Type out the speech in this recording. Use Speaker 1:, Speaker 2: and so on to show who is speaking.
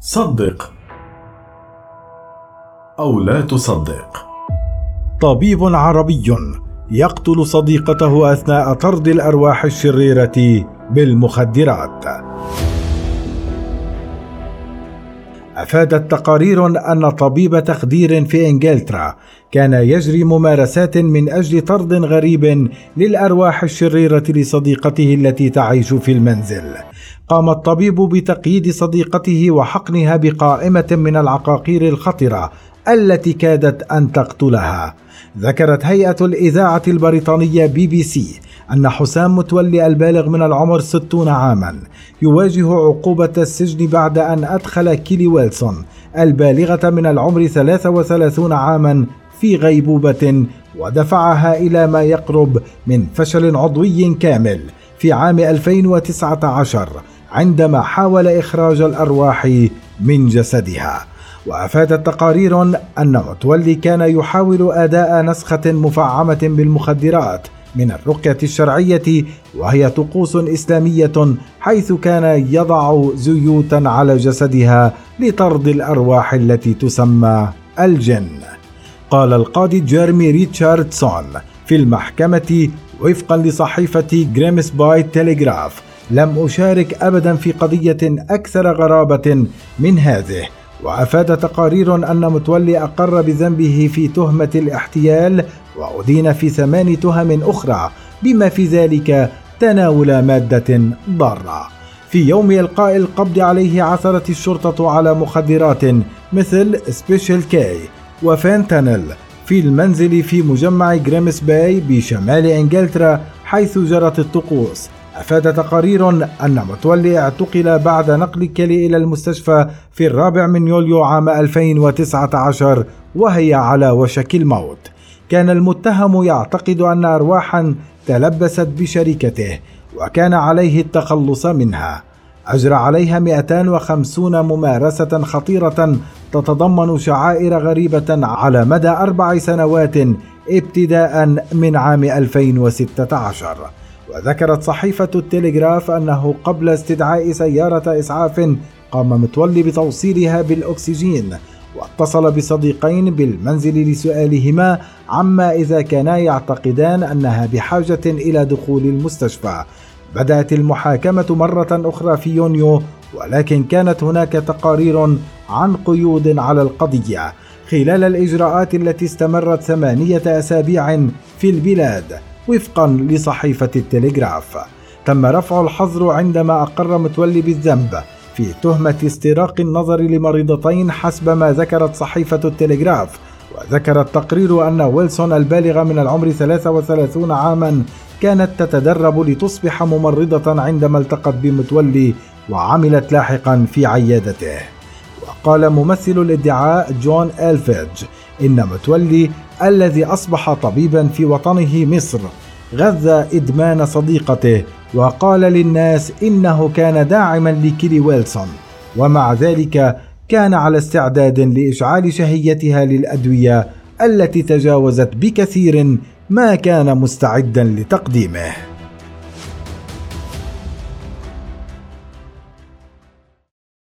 Speaker 1: صدق أو لا تصدق.
Speaker 2: طبيب عربي يقتل صديقته أثناء طرد الأرواح الشريرة بالمخدرات. افادت تقارير أن طبيب تخدير في إنجلترا كان يجري ممارسات من أجل طرد غريب للأرواح الشريرة لصديقته التي تعيش في المنزل. قام الطبيب بتقييد صديقته وحقنها بقائمة من العقاقير الخطرة التي كادت أن تقتلها. ذكرت هيئة الإذاعة البريطانية بي بي سي أن حسام متولي البالغ من العمر 60 عاما يواجه عقوبة السجن بعد أن أدخل كيلي ويلسون البالغة من العمر 33 عاما في غيبوبة ودفعها إلى ما يقرب من فشل عضوي كامل في عام 2019 عندما حاول إخراج الأرواح من جسدها. وافادت تقارير أن متولي كان يحاول أداء نسخة مفعمة بالمخدرات من الرقية الشرعية وهي طقوس إسلامية حيث كان يضع زيوتا على جسدها لطرد الأرواح التي تسمى الجن. قال القاضي جيرمي ريتشاردسون في المحكمة وفقا لصحيفة Grimsby Telegraph لم أشارك ابدا في قضية أكثر غرابة من هذه. وأفاد تقارير أن متولي أقر بذنبه في تهمة الاحتيال وأدين في ثمان تهم أخرى بما في ذلك تناول مادة ضارة. في يوم إلقاء القبض عليه عثرت الشرطة على مخدرات مثل Special K وفانتانيل في المنزل في مجمع جريمس باي بشمال إنجلترا حيث جرت الطقوس. أفاد تقارير أن متولي اعتقل بعد نقل كيلي إلى المستشفى في الرابع من يوليو عام 2019 وهي على وشك الموت. كان المتهم يعتقد أن ارواحا تلبست بشركته وكان عليه التخلص منها. أجرى عليها 250 ممارسة خطيرة تتضمن شعائر غريبة على مدى أربع سنوات ابتداء من عام 2016 وذكرت صحيفة التلغراف أنه قبل استدعاء سيارة إسعاف قام متولي بتوصيلها بالأكسجين واتصل بصديقين بالمنزل لسؤالهما عما إذا كانا يعتقدان أنها بحاجة إلى دخول المستشفى. بدأت المحاكمة مرة أخرى في يونيو ولكن كانت هناك تقارير عن قيود على القضية. خلال الإجراءات التي استمرت ثمانية أسابيع في البلاد وفقا لصحيفة التلغراف تم رفع الحظر عندما أقر متولي بالذنب في تهمة استراق النظر لمريضتين حسب ما ذكرت صحيفة التلغراف وذكر التقرير أن ويلسون البالغة من العمر 33 عاما كانت تتدرب لتصبح ممرضة عندما التقت بمتولي وعملت لاحقا في عيادته. وقال ممثل الادعاء جون ألفيج إن متولي الذي أصبح طبيبا في وطنه مصر غذى إدمان صديقته وقال للناس إنه كان داعما لكيلي ويلسون ومع ذلك كان على استعداد لإشعال شهيتها للأدوية التي تجاوزت بكثير ما كان مستعدا لتقديمه.